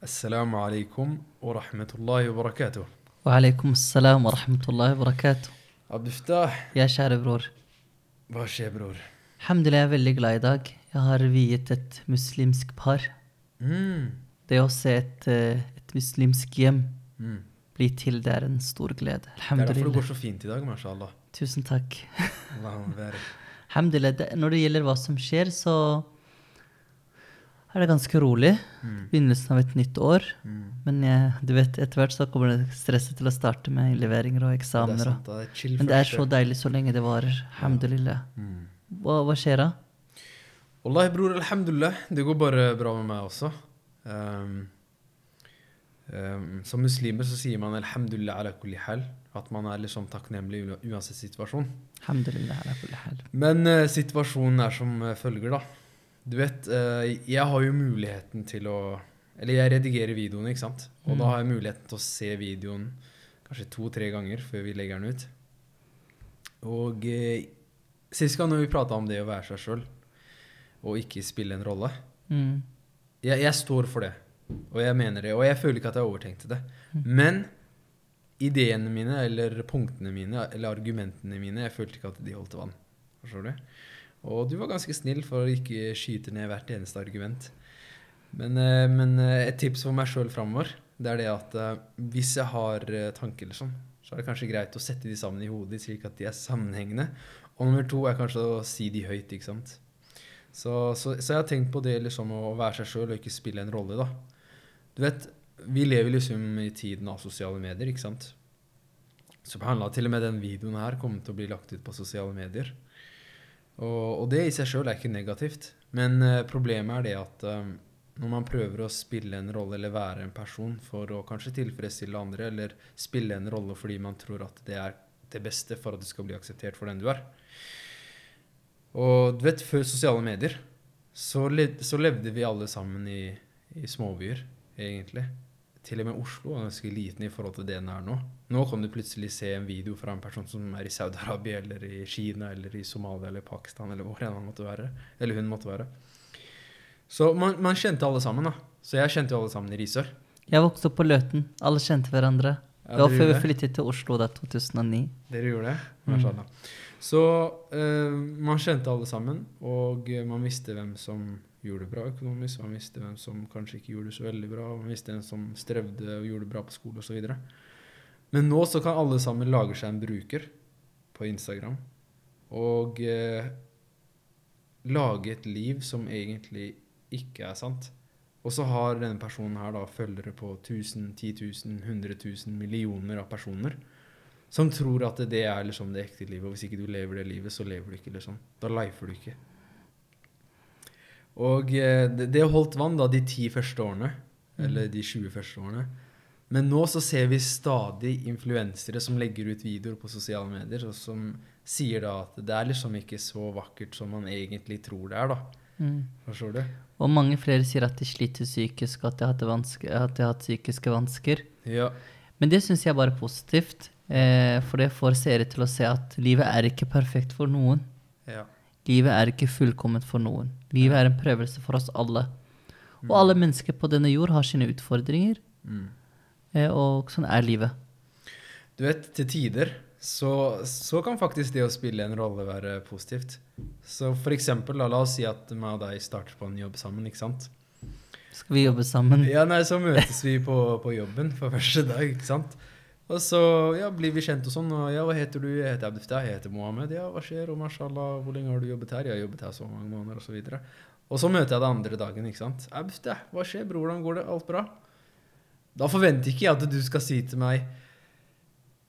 Wa rahmatullahi wa barakatuh. Wa alaikum assalam wa rahmatullahi wa barakatuh. Abduftah, Ja, kjære bror. hva skjer, bror? Alhamdulillah, jeg er veldig glad i dag. Jeg har viet et muslimsk par. Mm. Det å se et, eh, et muslimsk hjem Mm. bli til, det er en stor glede. Det er derfor det Alhamdulillah. går så fint i dag, mashallah. Tusen takk. Allahumma barik. Alhamdulillah. Det, når det gjelder hva som skjer, så er det ganske rolig. Mm. Begynnelsen av et nytt år. Mm. Men jeg, du vet, etter hvert så kommer det stresset til å starte med innleveringer og Det er sant, det Men det er så deilig så lenge det varer. Alhamdulillah. Mm. Hva, hva skjer da? Wallahi, bror, alhamdulillah. Det går bare bra med meg også. Um, um, som muslimer så sier man alhamdulillah ala kulli hal. At man er liksom takknemlig ua- uansett situasjon. Alhamdulillah. ala kulli hal. Men uh, situasjonen er som eh, følger, da. Du vet, eh, jeg har jo muligheten til å Eller jeg redigerer videoene, ikke sant? Og Mm. da har jeg muligheten til å se videoen kanskje to-tre ganger før vi legger den ut. Og eh, sist gang når vi prata om det å være seg sjøl og ikke spille en rolle Mm. jeg, jeg står for det, og jeg mener det. Og jeg føler ikke at jeg overtenkte det. Men ideene mine, eller punktene mine, eller argumentene mine, jeg følte ikke at de holdt vann. Forstår du? Og du var ganske snill for å ikke skyte ned hvert eneste argument. Men, eh, men eh, et tips for meg sjøl framover, det er det at eh, hvis jeg har tanker sånn, så er det kanskje greit å sette de sammen i hodet slik at de er sammenhengende. Og nummer to er kanskje å si de høyt, ikke sant. Så, så, så jeg har tenkt på det liksom å være seg sjøl og ikke spille en rolle, da. Du vet, vi lever liksom i tiden av sosiale medier, ikke sant. Så Subhanallah, til og med den videoen her kommer til å bli lagt ut på sosiale medier. Og, og det i seg sjøl er ikke negativt, men uh, problemet er det at eh, når man prøver å spille en rolle eller være en person for å kanskje tilfredsstille andre, eller spille en rolle fordi man tror at det er det beste for at du skal bli akseptert for den du er, og du vet, før sosiale medier så levde vi alle sammen i, i småbyer, egentlig. Til og med Oslo er ganske liten i forhold til det den er nå. Nå kan du plutselig se en video fra en person som er i Saudi-Arabia eller i Kina eller i Somalia eller Pakistan eller hvor enn han måtte være. Eller hun måtte være. Så man, man kjente alle sammen, da. Så jeg kjente jo alle sammen i Risør. Jeg vokste opp på Løten. Alle kjente hverandre. Ja, det var før vi flyttet til Oslo da 2009. Dere gjorde det? Mm. Så uh, man kjente alle sammen, og eh, man visste hvem som gjorde det bra økonomisk, man visste hvem som kanskje ikke gjorde det så veldig bra, man visste hvem som strevde og gjorde det bra på skole osv. Men nå så kan alle sammen lage seg en bruker på Instagram og eh, lage et liv som egentlig ikke er sant. Og så har denne personen her da følgere på 1000, 10 000, 100 000 millioner av personer som tror at det er liksom det ekte livet. Og hvis ikke du lever det livet, så lever du ikke, liksom. Da lifer du ikke. Og eh, det, det holdt vann da de ti første årene. Eller de 20 første årene. Men nå så ser vi stadig influensere som legger ut videoer på sosiale medier, og som sier da at det er liksom ikke så vakkert som man egentlig tror det er, da. Mm. Forstår du? Og mange flere sier at de sliter psykisk, at de har hatt, vanske, at de har hatt psykiske vansker. Ja. Men det syns jeg bare er positivt. Eh, for det får seere til å se at livet er ikke perfekt for noen. ja. Livet er ikke fullkomment for noen. Livet er en prøvelse for oss alle. Og alle mennesker på denne jord har sine utfordringer, Mm. eh, og sånn er livet. Du vet, til tider så, så kan faktisk det å spille en rolle være positivt. Så for eksempel, la, la oss si at meg og deg starter på en jobb sammen, ikke sant? Skal vi jobbe sammen? Ja, nei, så møtes vi på, på jobben for første dag, ikke sant? Og så ja, blir vi kjent og sånn, og ja, hva heter du? Jeg heter Abdufta. jeg heter Mohammed. Ja, hva skjer? Og mashallah, hvor lenge har du jobbet her? Jeg har jobbet her så mange måneder, og så videre. Og så møter jeg deg andre dagen, ikke sant? Abdufta, hva skjer, bror? Hvordan går det? Alt bra? Da forventer ikke jeg at du skal si til meg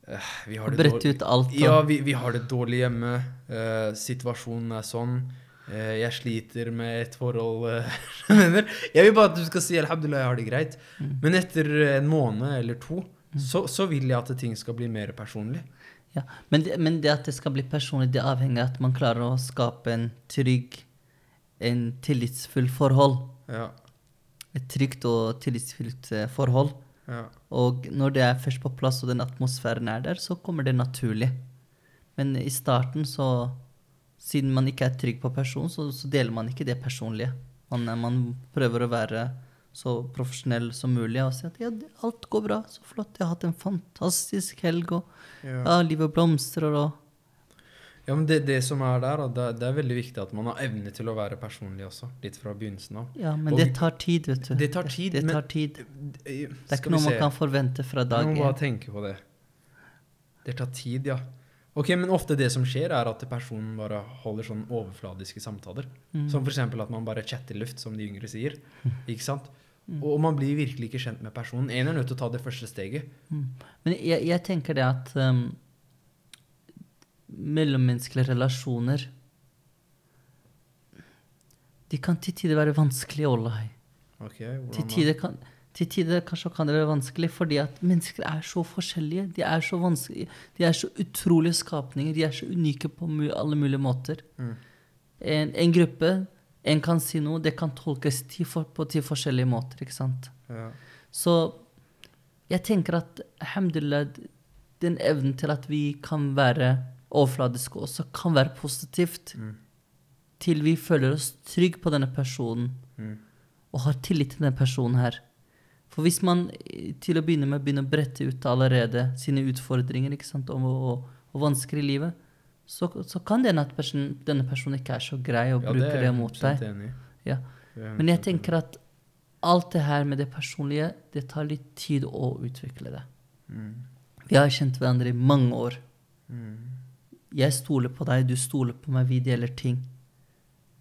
«Eh, vi har alt. Ja, vi, vi har det dårlig hjemme. Uh, situasjonen er sånn. Uh, jeg sliter med et forhold uh. Jeg vil bare at du skal si alhamdulillah, jeg har det greit. Mm. Men etter en måned eller to, så, så vil jeg at ting skal bli mer personlig. ja. men, det, men det at det skal bli personlig, det avhenger av at man klarer å skape en trygg, en tillitsfull forhold. Ja, Et trygt og tillitsfullt eh, forhold. ja, Og når det er først på plass, og den atmosfæren er der, så kommer det naturlig. Men i starten, så Siden man ikke er trygg på personen, så, så deler man ikke det personlige. Man, man prøver å være så profesjonell som mulig og si at ja, alt går bra, så flott, jeg har hatt en fantastisk helg, og Ja. ja, livet blomstrer, og Ja, men det, det som er der, det, det er veldig viktig at man har evne til å være personlig også. Litt fra begynnelsen av. Ja, men Og det tar tid, vet du. Det tar tid, Det, det tar tid. Men, Det er ikke noe man kan forvente fra dag Man må bare tenke på det. Det tar tid, ja. Ok, Men ofte det som skjer, er at personen bare holder sånn overfladiske samtaler. Mm. Som f.eks. at man bare chatter luft, som de yngre sier. Ikke sant? Mm. Og man blir virkelig ikke kjent med personen. En er nødt til å ta det første steget. Mm. Men jeg, jeg tenker det at um, mellommenneskelige relasjoner De kan til tider være vanskelige, Ollahei. Ok, Til hvordan til tider kan til tider kanskje kan det være vanskelig fordi at mennesker er så forskjellige. De er så de er så utrolige skapninger. De er så unike på alle mulige måter. Mm. En, en gruppe, en kan si noe, det kan tolkes til for, på ti forskjellige måter. ikke sant? Ja. Så jeg tenker at alhamdulillah, den evnen til at vi kan være overfladiske også, kan være positivt Mm. til vi føler oss trygge på denne personen Mm. og har tillit til denne personen her. For hvis man eh, til å begynne med begynner å brette ut allerede sine utfordringer sant, og, og, og vansker i livet, så, så kan det hende at person, denne personen ikke er så grei og Ja, bruker er det, mot deg. enig. Ja. Men jeg tenker at alt det her med det personlige, det tar litt tid å utvikle det. Mm. Vi har kjent hverandre i mange år. Mm. Jeg stoler på deg, du stoler på meg, vi deler ting.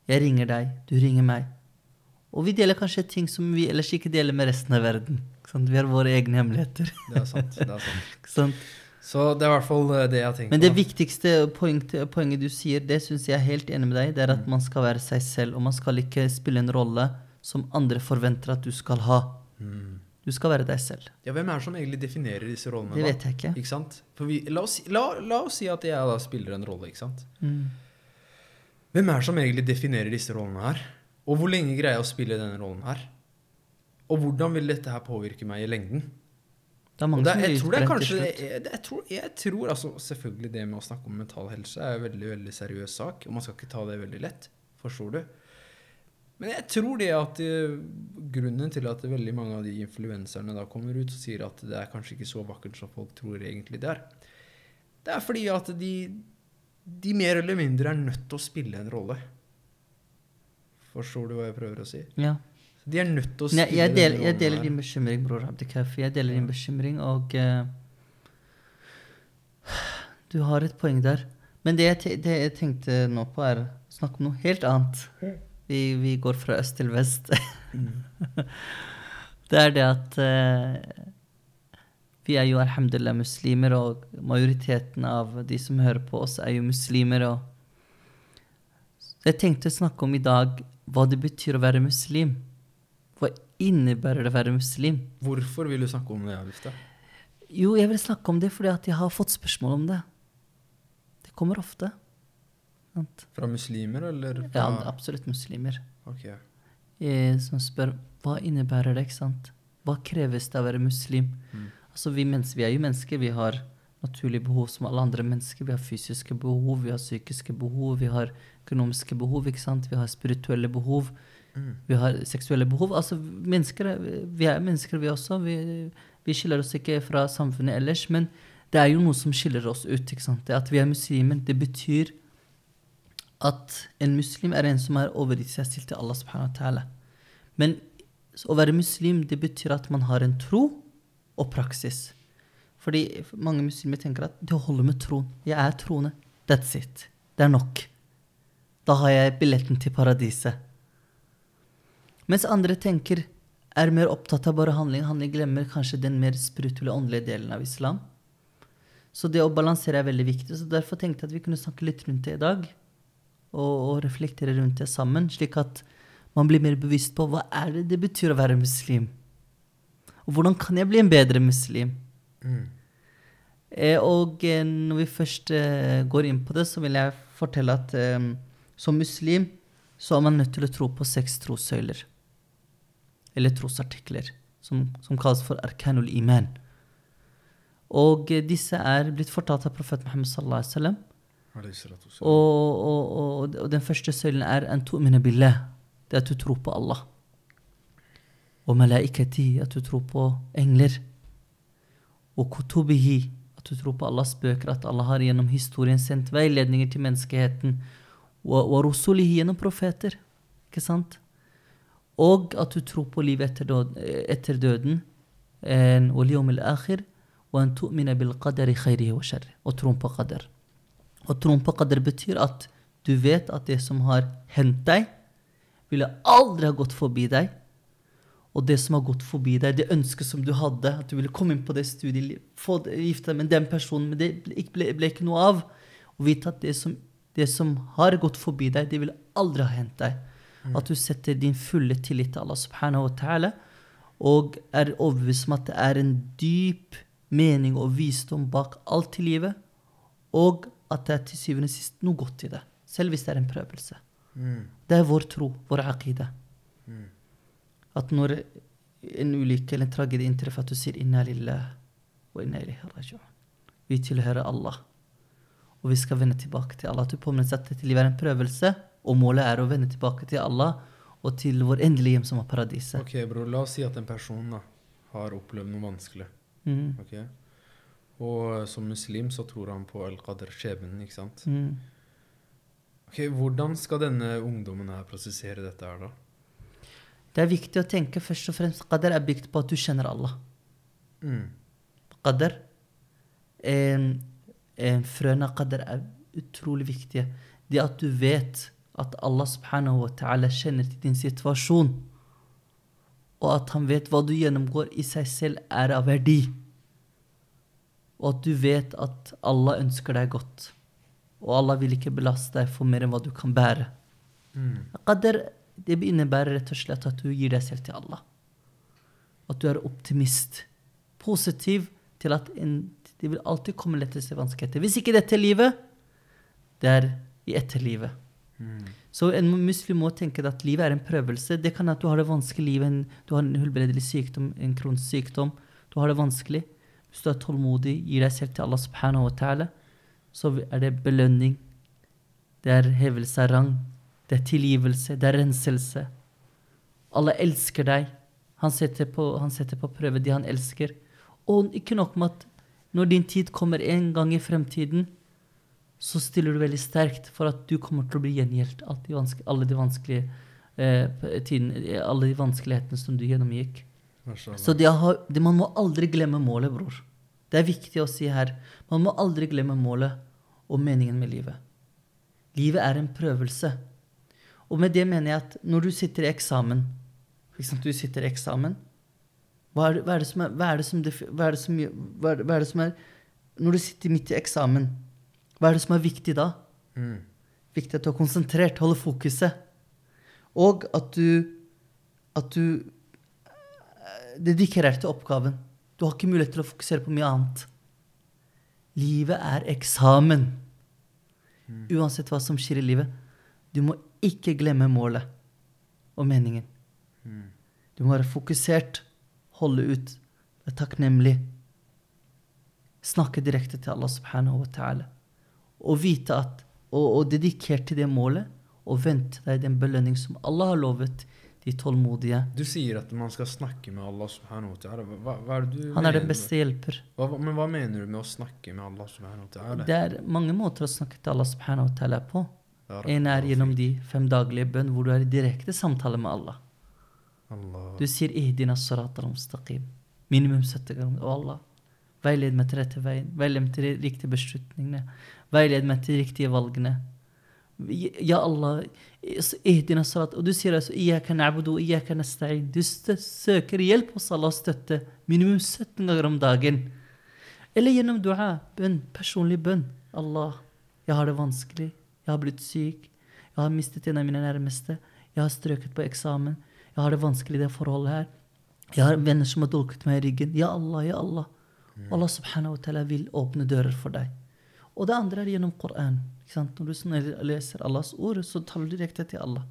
Jeg ringer deg, du ringer meg. Og vi deler kanskje ting som vi ellers ikke deler med resten av verden. Vi har våre egne hemmeligheter. Det er sant. det er sant. Sant? Så det er i hvert fall eh, det jeg tenker Men det på. viktigste poenget, poenget du sier, det syns jeg er helt enig med deg, det er at man skal være seg selv, og man skal ikke spille en rolle som andre forventer at du skal ha. Mm. Du skal være deg selv. Ja, hvem er det som egentlig definerer disse rollene? Det da? vet jeg ikke. Ikke sant? Vi, la, oss, la, la oss si at jeg da spiller en rolle, ikke sant? Mm. Hvem er det som egentlig definerer disse rollene her? Og hvor lenge greier jeg å spille denne rollen her? Og hvordan vil dette her påvirke meg i lengden? Det er mange det, jeg tror det er kanskje jeg, jeg, tror, jeg tror altså Selvfølgelig det med å snakke om mental helse er en veldig veldig seriøs sak, og man skal ikke ta det veldig lett. Forstår du? Men jeg tror det at eh, grunnen til at veldig mange av de influenserne da kommer ut og sier at det er kanskje ikke så vakkert som folk tror egentlig det er, det er fordi at de, de mer eller mindre er nødt til å spille en rolle. Forstår du hva jeg prøver å si? Ja. De er nødt til å spille jeg, deler, jeg deler din bekymring, bror Abdikaf. Jeg deler din bekymring, og uh, Du har et poeng der. Men det jeg, det jeg tenkte nå på, er å snakke om noe helt annet. Vi, vi går fra øst til vest. det er det at uh, vi er jo alhamdulillah muslimer, og majoriteten av de som hører på oss, er jo muslimer. og jeg tenkte å snakke om i dag hva det betyr å være muslim. Hva innebærer det å være muslim? Hvorfor vil du snakke om det, Alifta? Jo, jeg vil snakke om det fordi at jeg har fått spørsmål om det. Det kommer ofte. Sant? Fra muslimer, eller? Ja, Fra... absolutt muslimer. Okay. Jeg, Som spør hva innebærer det, ikke sant? Hva kreves det å være muslim? Mm. Altså, vi, vi er jo mennesker. Vi har naturlige behov som alle andre mennesker. Vi har fysiske behov, vi har psykiske behov, vi har økonomiske behov, vi har spirituelle behov. Mm. Vi har seksuelle behov. Altså, mennesker, er- vi er mennesker, vi også. Vi, vi skiller oss ikke fra samfunnet ellers. Men det er jo noe som skiller oss ut. ikke sant? Det at vi er muslimer, det betyr at en muslim er en som er overgitt seg til Allah subhanahu wa ta'ala. Men å være muslim, det betyr at man har en tro og praksis. Fordi mange muslimer tenker at det holder med troen. Jeg er troende. That's it. Det er nok. Da har jeg billetten til paradiset. Mens andre tenker, er mer opptatt av bare handling. Handling glemmer kanskje den mer spirituelle, åndelige delen av islam. Så det å balansere er veldig viktig. Så derfor tenkte jeg at vi kunne snakke litt rundt det i dag. Og, og reflektere rundt det sammen, slik at man blir mer bevisst på hva er det det betyr å være muslim. Og hvordan kan jeg bli en bedre muslim? Mm. Eh, og eh, når vi først eh, går inn på det, så vil jeg fortelle at eh, som muslim så er man nødt til å tro på seks trossøyler. Eller trosartikler, som, som kalles for arkanul iman. Og eh, disse er blitt fortalt av profet Muhammad sallallahu alaihi wasallam. Og, Og, og, den første søylen er billah. Det at du tror på Allah. Og malaikati, at du tror på engler. Og kutubihi, at du tror på Allahs bøker, at Allah har gjennom historien sendt veiledninger til menneskeheten. Gjennom profeter. Ikke sant? Og at du tror på livet etter, død, etter døden. En- Og. Troen på qadr. Og troen på qadr betyr at du vet at det som har hendt deg, ville aldri ha gått forbi deg. Og det som har gått forbi deg, det ønsket som du hadde, at du ville komme inn på det studiet, få gifte deg med den personen, men det ble, ble ikke noe av. Og vite at det som, det som har gått forbi deg, det vil aldri ha hendt deg. At du setter din fulle tillit til Allah subhanahu wa ta'ala, og er overbevist om at det er en dyp mening og visdom bak alt i livet, og at det er til syvende og sist noe godt i det, selv hvis det er en prøvelse. Mm. Det er vår tro, vår aqida. Mm. At når en ulykke eller en tragedie inntreffer, at du sier 'inna lillah wa inna ilayhi raji'un'. Vi tilhører Allah. Og vi skal vende tilbake til Allah. Du påminner seg at dette livet er en prøvelse, og målet er å vende tilbake til Allah og til vår endelige hjem, som er paradiset. Ok, bror, la oss si at en person da, har opplevd noe vanskelig. Mm. ok? Og som muslim så tror han på al-qadr, skjebnen, ikke sant? Mm. Ok, Hvordan skal denne ungdommen her prosessere dette her, da? Det er viktig å tenke først og fremst qadr er bygd på at du kjenner Allah. Mm. Qadr en, en Frøene av qadar er utrolig viktige. Det at du vet at Allah subhanahu wa ta'ala kjenner til din situasjon, og at han vet hva du gjennomgår i seg selv, er av verdi. Og at du vet at Allah ønsker deg godt. Og Allah vil ikke belaste deg for mer enn hva du kan bære. Mm. Qadr det innebærer rett og slett at du gir deg selv til Allah. At du er optimist. Positiv til at en, det vil alltid komme lettest og vanskeligheter. Hvis ikke dette livet, det er i etterlivet. Mm. Så en muslim må tenke at livet er en prøvelse. Det kan være at du har det vanskelig livet, en- du har en hulbredelig sykdom, en kronisk sykdom. Du har det vanskelig. Hvis du er tålmodig, gir deg selv til Allah subhanahu wa ta'ala, så er det belønning. Det er hevelse av rang. Det er tilgivelse. Det er renselse. Alle elsker deg. Han setter, på, han setter på prøve de han elsker. Og ikke nok med at når din tid kommer en gang i fremtiden, så stiller du veldig sterkt for at du kommer til å bli gjengjeldt alt alle de vanskelige eh, tiden, alle de vanskelighetene som du gjennomgikk. Så det har, det, man må aldri glemme målet, bror. Det er viktig å si her. Man må aldri glemme målet og meningen med livet. Livet er en prøvelse. Og med det mener jeg at når du sitter i eksamen liksom Du sitter i eksamen. Hva er, det- som er, Når du sitter midt i eksamen, hva er det som er viktig da? Mm. Viktig at du er konsentrert, holder fokuset. Og at du At du eh, dedikerer deg til oppgaven. Du har ikke mulighet til å fokusere på mye annet. Livet er eksamen. Uansett hva som skjer i livet. Du må ikke glemme målet og meningen. Mm. Du må være fokusert, holde ut, være takknemlig. Snakke direkte til Allah subhanahu wa ta'ala. Og vite at Og, og dedikert til det målet, og vente deg den belønning som Allah har lovet de tålmodige. Du sier at man skal snakke med Allah subhanahu wa ta'ala. Hva, hva er det du Han er den beste hjelper. Hva, hva- men hva mener du med å snakke med Allah subhanahu wa ta'ala? Det er mange måter å snakke til Allah subhanahu wa ta'ala på. En er gjennom de fem daglige bønn, hvor du er i direkte samtale med Allah. Allah. Du sier 'ihdina sarat al-mustaqim'. Minimum 70 ganger. Og Allah, veiled meg til rette veien. Veiled meg til de riktige beslutningene. Veiled meg til de riktige valgene. Ja, Allah, ihdina sarat. Og du sier altså 'Iyaka na'budu wa iyyaka nasta'in'. Du søker hjelp hos Allah og støtte minimum 17 ganger om dagen. Eller gjennom dua, bønn, personlig bønn. Allah, jeg har det vanskelig. Jeg har blitt syk. Jeg har mistet en av mine nærmeste. Jeg har strøket på eksamen. Jeg har det vanskelig i det forholdet her. Jeg har venner som har dolket meg i ryggen. Ja, Allah, ja, Allah. Allah subhanahu wa ta'ala vil åpne dører for deg. Og det andre er gjennom Koran. Når du leser Allahs ord, så taler du direkte til Allah.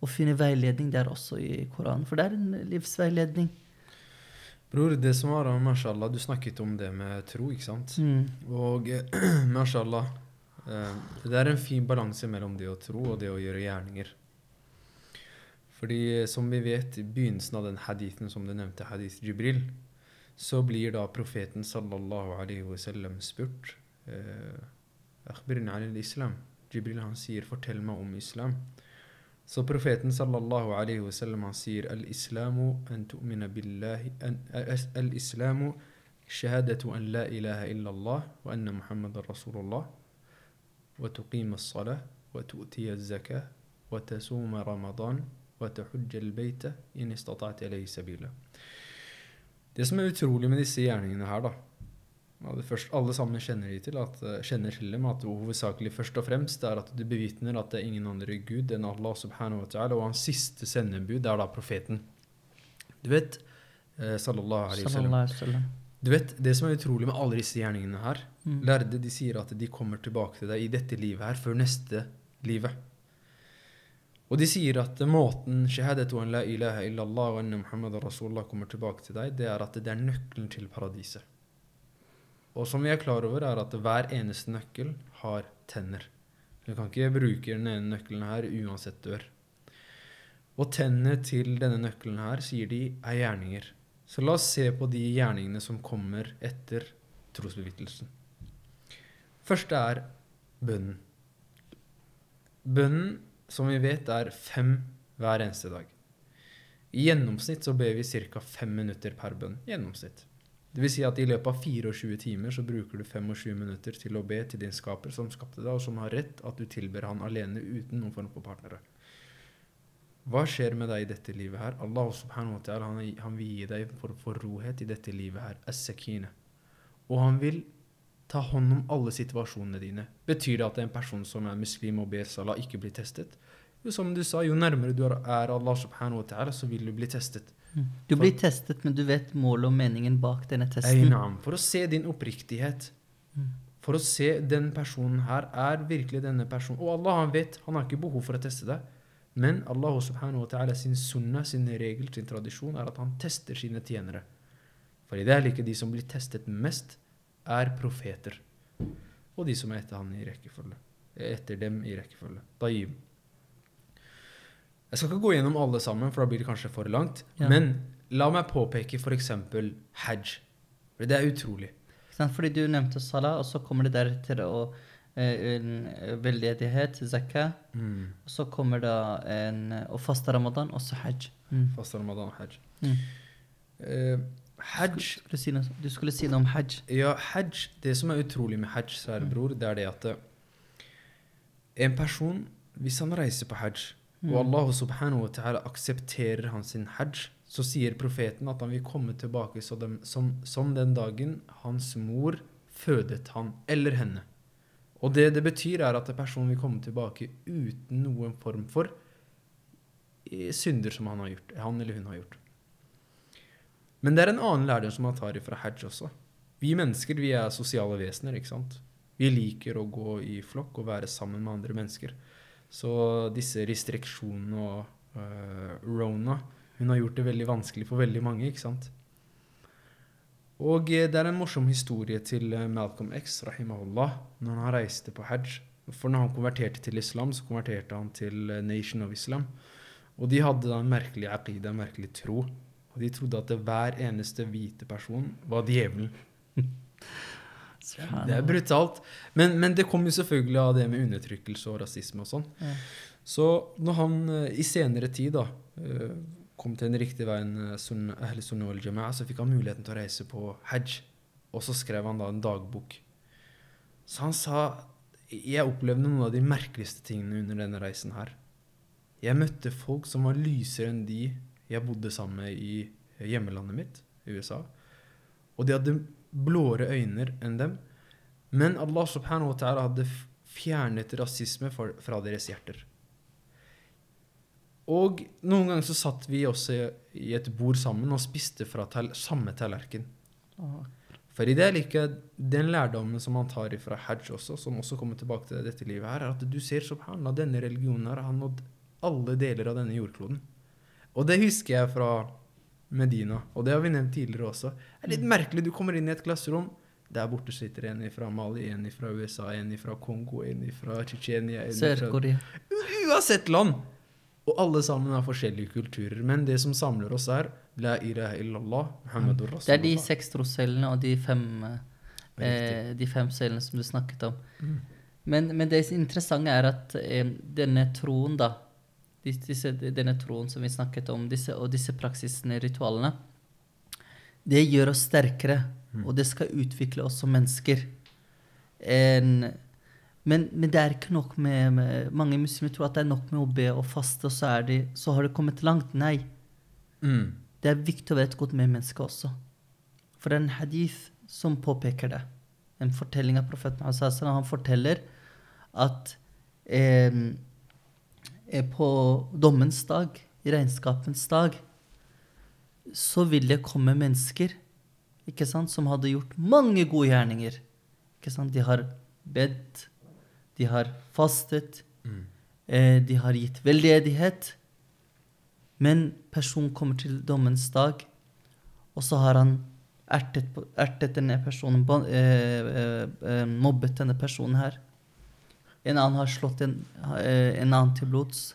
Og finner veiledning der også i Koranen. For det er en livsveiledning. Bror, det som var, mashallah, du snakket om det med tro, ikke sant? Mm. Og mashallah, eh, det er en fin balanse mellom det å tro og det å gjøre gjerninger. Fordi eh, som vi vet, i begynnelsen av den hadithen som du nevnte, hadith Jibril, så blir da profeten sallallahu alaihi wasallam spurt eh, «Akhbirni an al-islam». Jibril han sier 'fortell meg om islam'. Så profeten sallallahu alaihi wasallam han sier «Al-islamu an tu'mina billahi Al-islamu shahadatu an la ilaha illallah wa anna muhammadan rasulullah wa tuqima as-salah wa tu'tiya az-zakah wa tasuma ramadan tahujja al-bayta in istata'ta ilayhi sabila. Det som er utrolig med disse gjerningene her, da først, Alle sammen kjenner, de til at, eh, kjenner til dem at hovedsakelig først og fremst er at du bevitner at det er ingen andre Gud enn Allah subhanahu wa ta'ala, og hans siste sendebud er da profeten. Du vet eh. Sallallahu alaihi wasallam. Du vet, Det som er utrolig med alle disse gjerningene her Mm. Lærde de sier at de kommer tilbake til deg i dette livet her før neste livet. Og de sier at måten shahadatu an la ilaha illallah wa anna muhammad rasulullah kommer tilbake til deg, det er at det er nøkkelen til paradiset. Og som vi er klar over, er at hver eneste nøkkel har tenner. Du kan ikke bruke den ene nøkkelen her uansett dør. Og tennene til denne nøkkelen her, sier de, er gjerninger. Så la oss se på de gjerningene som kommer etter trosbevittelsen. Første er bønnen. Bønnen, som vi vet, er fem hver eneste dag. I gjennomsnitt så ber vi ca. fem minutter per bønn. Gjennomsnitt. Det vil si at i løpet av 24 timer så bruker du 25 minutter til å be til din skaper som skapte deg, og som har rett at du tilber han alene uten noen form for partnere. Hva skjer med deg i dette livet her? Allah subhanahu wa ta'ala, han, han vil gi deg for, for rohet i dette livet her. Og han vil ta hånd om alle situasjonene dine. Betyr det at en person som er muslim og ber salah, ikke blir testet? Jo, som du sa, jo nærmere du er Allah subhanahu wa ta'ala, så vil du bli testet. Mm. Du blir testet, men du vet målet og meningen bak denne testen. For å se din oppriktighet. Mm. For å se den personen her er virkelig denne personen. Og Allah han vet, han har ikke behov for å teste deg. Men Allah subhanahu wa ta'ala sin sunna, sin regel, sin tradisjon er at han tester sine tjenere. For i det er like de som blir testet mest, er profeter. Og de som er etter han i rekkefølge. Etter dem i rekkefølge. Daib. Jeg skal ikke gå gjennom alle sammen, for da blir det kanskje for langt. Ja. Men la meg påpeke f.eks. hajj. For det er utrolig. Fordi du nevnte salah, og så kommer det deretter å eh, en eh, veldedighet, zakka. Mm. Og så kommer det en, og faste ramadan, og så hajj. Mm. Faste ramadan og hajj. Mm. Eh, hajj Skulle, si noe, du skulle si noe om hajj. Ja, hajj Det som er utrolig med hajj, kjære bror, det er det at eh, en person, hvis han reiser på hajj, og Mm. Allah subhanahu wa ta'ala aksepterer hans hajj, så sier profeten at han vil komme tilbake så dem, som, som den dagen hans mor fødet han, eller henne. Og det det betyr, er at personen vil komme tilbake uten noen form for eh, synder som han, har gjort, han eller hun har gjort. Men det er en annen lærdom som man tar fra hajj også. Vi mennesker vi er sosiale vesener. ikke sant? Vi liker å gå i flokk og være sammen med andre mennesker. Så disse restriksjonene og uh, rona hun har gjort det veldig vanskelig for veldig mange. ikke sant? Og eh, det er en morsom historie til eh, Malcolm X, rahimahullah, når han reiste på hajj. For når han konverterte til islam, så konverterte han til Nation of Islam. Og de hadde da en merkelig aqida, en merkelig tro. Og de trodde at hver eneste hvite person var djevelen. Det er brutalt. Men, men det kom jo selvfølgelig av det med undertrykkelse og rasisme og sånn. Ja. Så når han eh, i senere tid da eh, kom til den riktige veien, så fikk han muligheten til å reise på hajj. Og så skrev han da en dagbok. Så han sa Jeg opplevde noen av de merkeligste tingene under denne reisen her. Jeg møtte folk som var lysere enn de jeg bodde sammen med i hjemmelandet mitt, USA. Og de hadde blåere øyne enn dem. Men Allah subhanahu wa ta'ala hadde fjernet rasisme fra deres hjerter. Og noen ganger så satt vi også i et bord sammen og spiste fra samme tallerken. For i det like den lærdommen som man tar fra hajj også, som også kommer tilbake til dette livet her, er at du ser subhanallah, denne religionen her har nådd alle deler av denne jordkloden. Og det husker jeg fra Medina, og det har vi nevnt tidligere også. Det er litt merkelig, du kommer inn i et klasserom, der borte sitter en fra Mali, en fra USA, en fra Kongo, en fra Tsjetsjenia Sør-Korea. Uansett land! Og alle sammen har forskjellige kulturer. Men det som samler oss, er La ilaha illallah, Muhammadur Det er de seks trossøylene og de fem, eh, de fem cellene som du snakket om. Mm. Men, men det interessante er at eh, denne troen, da disse, Denne troen som vi snakket om, disse, og disse praksisene, ritualene, det gjør oss sterkere, og det skal utvikle oss som mennesker. En, men, men det er ikke nok med, med Mange muslimer tror at det er nok med å be og faste, og så, de, så har det kommet langt. Nei. Mm. Det er viktig å være et godt medmenneske også. For det er en hadith som påpeker det. En fortelling av profeten. Han forteller at eh, på dommens dag, regnskapens dag, så vil det komme mennesker ikke sant, som hadde gjort mange gode gjerninger. Ikke sant? De har bedt, de har fastet, Mm. eh, de har gitt veldedighet. Men personen kommer til dommens dag, og så har han ertet, ertet denne personen, eh, eh, eh, mobbet denne personen her. En annen har slått en, eh, en annen til blods.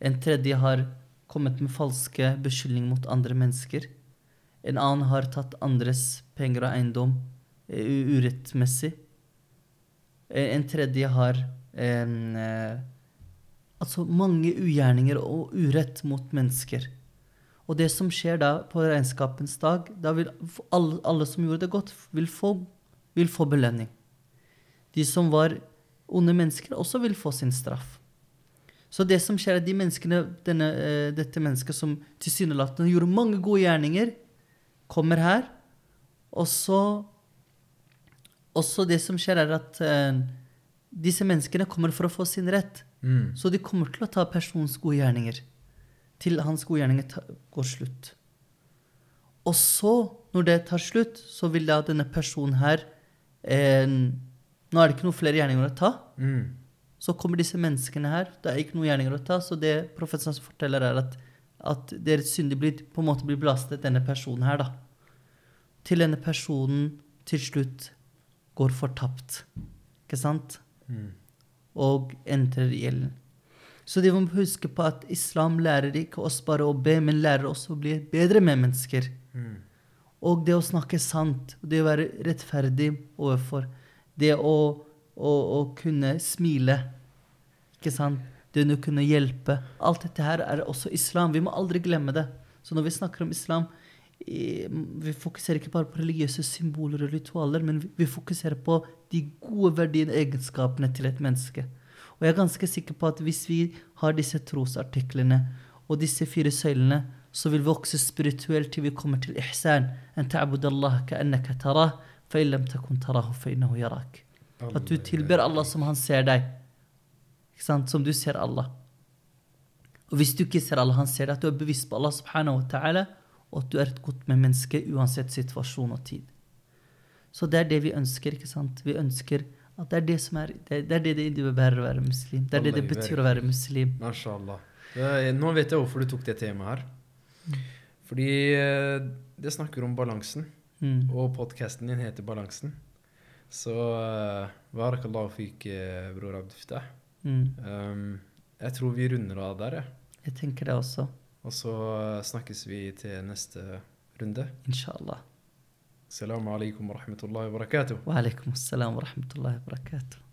En tredje har kommet med falske beskyldninger mot andre mennesker. En annen har tatt andres penger og eiendom eh, urettmessig. Eh, En tredje har en, altså mange ugjerninger og urett mot mennesker. Og det som skjer da på regnskapens dag, da vil alle, alle som gjorde det godt, vil få, vil få belønning. De som var onde mennesker, også vil få sin straff. Så det som skjer, er at de menneskene, denne, eh, dette mennesket som tilsynelatende gjorde mange gode gjerninger, kommer her, og så Og så det som skjer, er at uh, disse menneskene kommer for å få sin rett. Mm. Så de kommer til å ta personens gode gjerninger. Til hans gode gjerninger ta, går slutt. Og så, når det tar slutt, så vil da denne personen her eh, Nå er det ikke noen flere gjerninger å ta. Mm. Så kommer disse menneskene her. Det er ikke noen gjerninger å ta. Så det profeten forteller, er at, at deres synder blir, på en måte blir belastet denne personen her, da. Til denne personen til slutt går fortapt. Ikke sant? Mm. og entrer i ilden. Så de må huske på at islam lærer ikke oss bare å be, men lærer oss å bli bedre medmennesker. Mm. Og det å snakke sant, det å være rettferdig overfor, det å, å, å kunne smile, ikke sant? Det å kunne hjelpe. Alt dette her er også islam. Vi må aldri glemme det. Så når vi snakker om islam, vi fokuserer ikke bare på religiøse symboler og ritualer, men vi- fokuserer på de gode verdiene, og egenskapene til et menneske. Og jeg er ganske sikker på at hvis vi har disse trosartiklene og disse fire søylene, så vil vi vokse spirituelt til vi kommer til ihsan. En ta'bud Allah ka'annaka tarah, At du tilber Allah som han ser deg. Ikke sant? Som du ser Allah. Og hvis du ikke ser Allah, han ser deg, at du er bevisst på Allah subhanahu wa ta'ala, og at du er et godt menneske uansett situasjon og tid. Så det er det vi ønsker, ikke sant? Vi ønsker at det er det som er Det, er det det innebærer å være muslim. Det er det det betyr å være muslim. Mashallah. Nå vet jeg hvorfor du tok det temaet her. Fordi eh, det snakker om balansen, Mm. og podkasten din heter Balansen. Så uh, barakallahu fik, uh, bror Abduftah. Mm. Um, jeg tror vi runder av der, jeg. Jeg tenker det også. Og så eh, snakkes vi til neste runde. Inshallah. Assalamu alaikum wa rahmatullahi wa barakatuh. Wa alaikum assalam wa rahmatullahi wa barakatuh.